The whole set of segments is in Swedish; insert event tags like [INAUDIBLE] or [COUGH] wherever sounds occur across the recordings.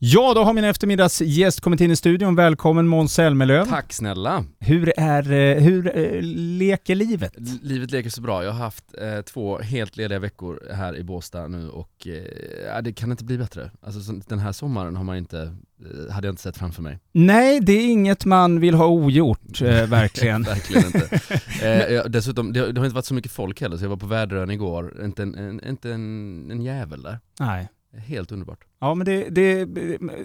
Ja, då har min eftermiddagsgäst kommit in i studion. Välkommen Måns Zelmerlöw. Tack snälla! Hur, är, eh, hur eh, leker livet? Livet leker så bra. Jag har haft eh, två helt lediga veckor här i Båstad nu och eh, det kan inte bli bättre. Alltså så, den här sommaren har man inte, eh, hade jag inte sett framför mig. Nej, det är inget man vill ha ogjort, eh, [LAUGHS] verkligen. Verkligen inte. [LAUGHS] Jag, dessutom, det, det har inte varit så mycket folk heller så jag var på Väderön igår, inte en, en, inte en, en jävel där. Nej. Helt underbart. Ja, men det, det,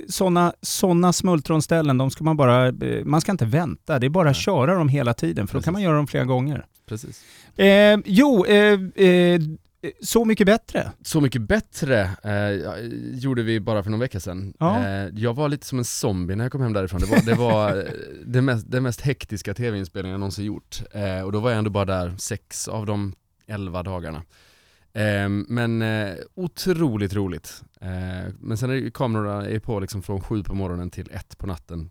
sådana såna smultronställen, de ska man bara, man ska inte vänta. Det är bara att köra dem hela tiden, för då Precis. kan man göra dem flera gånger. Precis. Eh, jo, eh, eh, Så mycket bättre. Så mycket bättre eh, gjorde vi bara för någon vecka sedan. Ja. Eh, jag var lite som en zombie när jag kom hem därifrån. Det var, det var eh, det mest, den mest hektiska tv-inspelningen jag någonsin gjort. Eh, och då var jag ändå bara där sex av de elva dagarna. Eh, men eh, otroligt roligt. Eh, men sen är kamerorna är på liksom från sju på morgonen till ett på natten.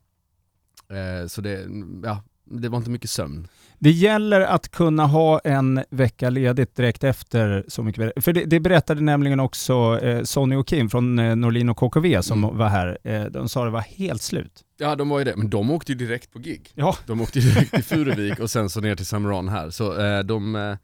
Eh, så det, ja, det var inte mycket sömn. Det gäller att kunna ha en vecka ledigt direkt efter Så mycket. För det, det berättade nämligen också eh, Sonny och Kim från eh, Norlin och KKV som Mm. var här. Eh, de sa det var helt slut. Ja de var ju det, men de åkte ju direkt på gig. Ja. De åkte ju direkt till Furuvik och sen så ner till Samron här, så eh, de,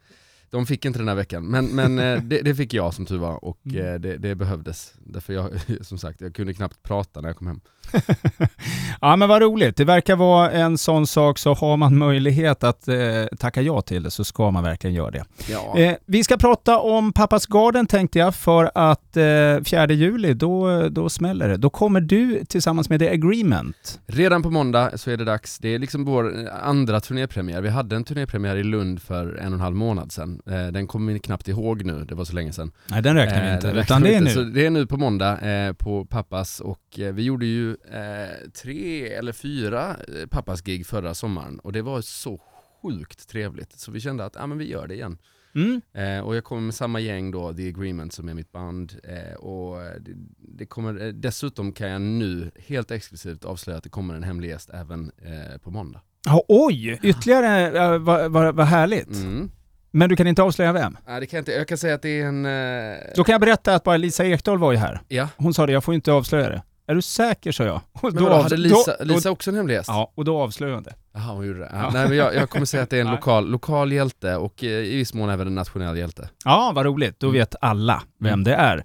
de fick inte den här veckan. Men, men eh, [LAUGHS] det, det fick jag som tur var och Mm. eh, det, det behövdes. Därför jag, [LAUGHS] som sagt, jag kunde knappt prata när jag kom hem. [LAUGHS] ja men vad roligt. Det verkar vara en sån sak så har man möjlighet att eh, tacka ja till det så ska man verkligen göra det. Ja. Eh, vi ska prata om Pappas Garden tänkte jag för att eh, 4 juli då, då smäller det. Då kommer du tillsammans med The Agreement. Redan på måndag så är det dags, det är liksom vår andra turnépremiär. Vi hade en turnépremiär i Lund för en och en halv månad sedan. Eh, den kommer vi knappt ihåg nu, det var så länge sedan. Nej den räknar vi Eh, inte, räknar utan det är nu. Så det är nu på måndag eh, på pappas och eh, vi gjorde ju eh, tre eller fyra eh, pappas gig förra sommaren och det var så sjukt trevligt så vi kände att ja, men vi gör det igen. Mm. Eh, och jag kommer med samma gäng då, The Agreement som är mitt band eh, och eh, det, det kommer, eh, dessutom kan jag nu helt exklusivt avslöja att det kommer en hemlig gäst även eh, på måndag. Ja, oj, ytterligare, vad vad- vad härligt. Mm. Men du kan inte avslöja vem? Nej, det kan jag, inte, jag kan säga att det är en... Eh, Då kan jag berätta att bara Lisa Ekdahl var ju här. ja, Hon sa det, jag får inte avslöja det. Är du säker, sa jag. Och men vadå, avs- hade Lisa, då- Lisa också en hemlig gäst? Ja, och då avslöjade hon det. Jaha, hon gjorde det. Ja. Nej, men jag, jag kommer säga att det är en [LAUGHS] lokal, lokal hjälte och eh, i viss mån även en nationell hjälte. Ja, vad roligt. Då Mm. vet alla vem Mm. det är.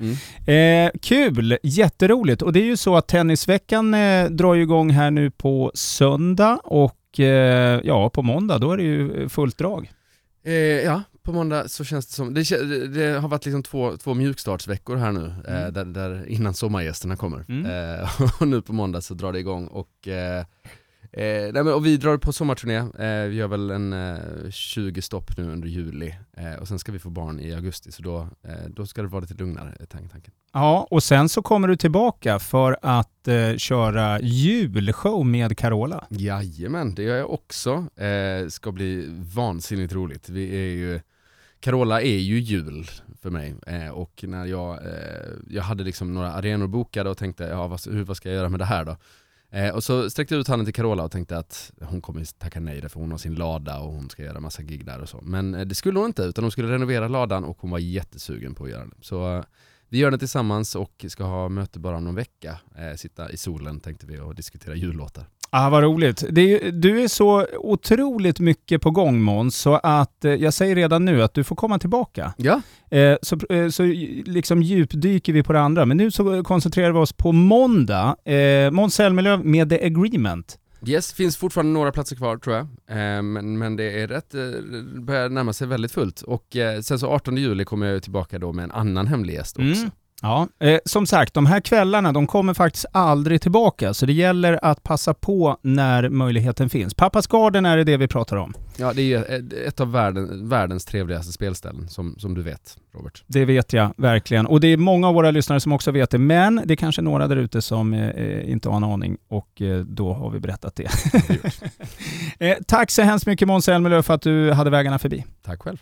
Mm. Eh, kul, jätteroligt. Och det är ju så att Tennisveckan eh, drar ju igång här nu på söndag och eh, ja, på måndag då är det ju fullt drag. Eh, ja, på måndag så känns det som, det, det, har varit liksom två, två mjukstartsveckor här nu, eh, Mm. där, där innan sommargästerna kommer. Mm. Eh, [LAUGHS] och nu på måndag så drar det igång och eh, Eh, nej men, och vi drar på sommarturné, eh, vi gör väl en eh, 20 stopp nu under juli eh, och sen ska vi få barn i augusti så då, eh, då ska det vara lite lugnare, är tank- tanken. Ja, och sen så kommer du tillbaka för att eh, köra julshow med Carola. Jajamän, det gör jag också. Eh, ska bli vansinnigt roligt. Vi är ju, Carola är ju jul för mig eh, och när jag, eh, jag hade liksom några arenor bokade och tänkte, ja, vad, hur, vad ska jag göra med det här då? Eh, och så sträckte jag ut handen till Carola och tänkte att hon kommer tacka nej därför hon har sin lada och hon ska göra massa gig där och så. Men eh, det skulle hon inte utan hon skulle renovera ladan och hon var jättesugen på att göra det. Så eh, vi gör det tillsammans och ska ha möte bara om någon vecka. Eh, sitta i solen tänkte vi och diskutera jullåtar. Ah, vad roligt. Är, du är så otroligt mycket på gång Måns, så att eh, jag säger redan nu att du får komma tillbaka. Ja, Eh, så, eh, så liksom djupdyker vi på det andra, men nu så koncentrerar vi oss på måndag. Eh, Måns Zelmerlöw med The Agreement. Yes, finns fortfarande några platser kvar tror jag. Eh, men, men det är rätt, eh, börjar närma sig väldigt fullt. Och eh, sen så 18 juli kommer jag tillbaka då med en annan hemlig gäst också. Mm. Ja, eh, som sagt, de här kvällarna de kommer faktiskt aldrig tillbaka, så det gäller att passa på när möjligheten finns. Pappas Garden är det det vi pratar om. Ja, det är ett- ett av världen, världens trevligaste spelställen som, som du vet, Robert. Det vet jag verkligen. Och det är många av våra lyssnare som också vet det, men det är kanske några där ute som eh, inte har en aning och eh, då har vi berättat det. [LAUGHS] eh, tack så hemskt mycket Måns Zelmerlöw för att du hade vägarna förbi. Tack själv.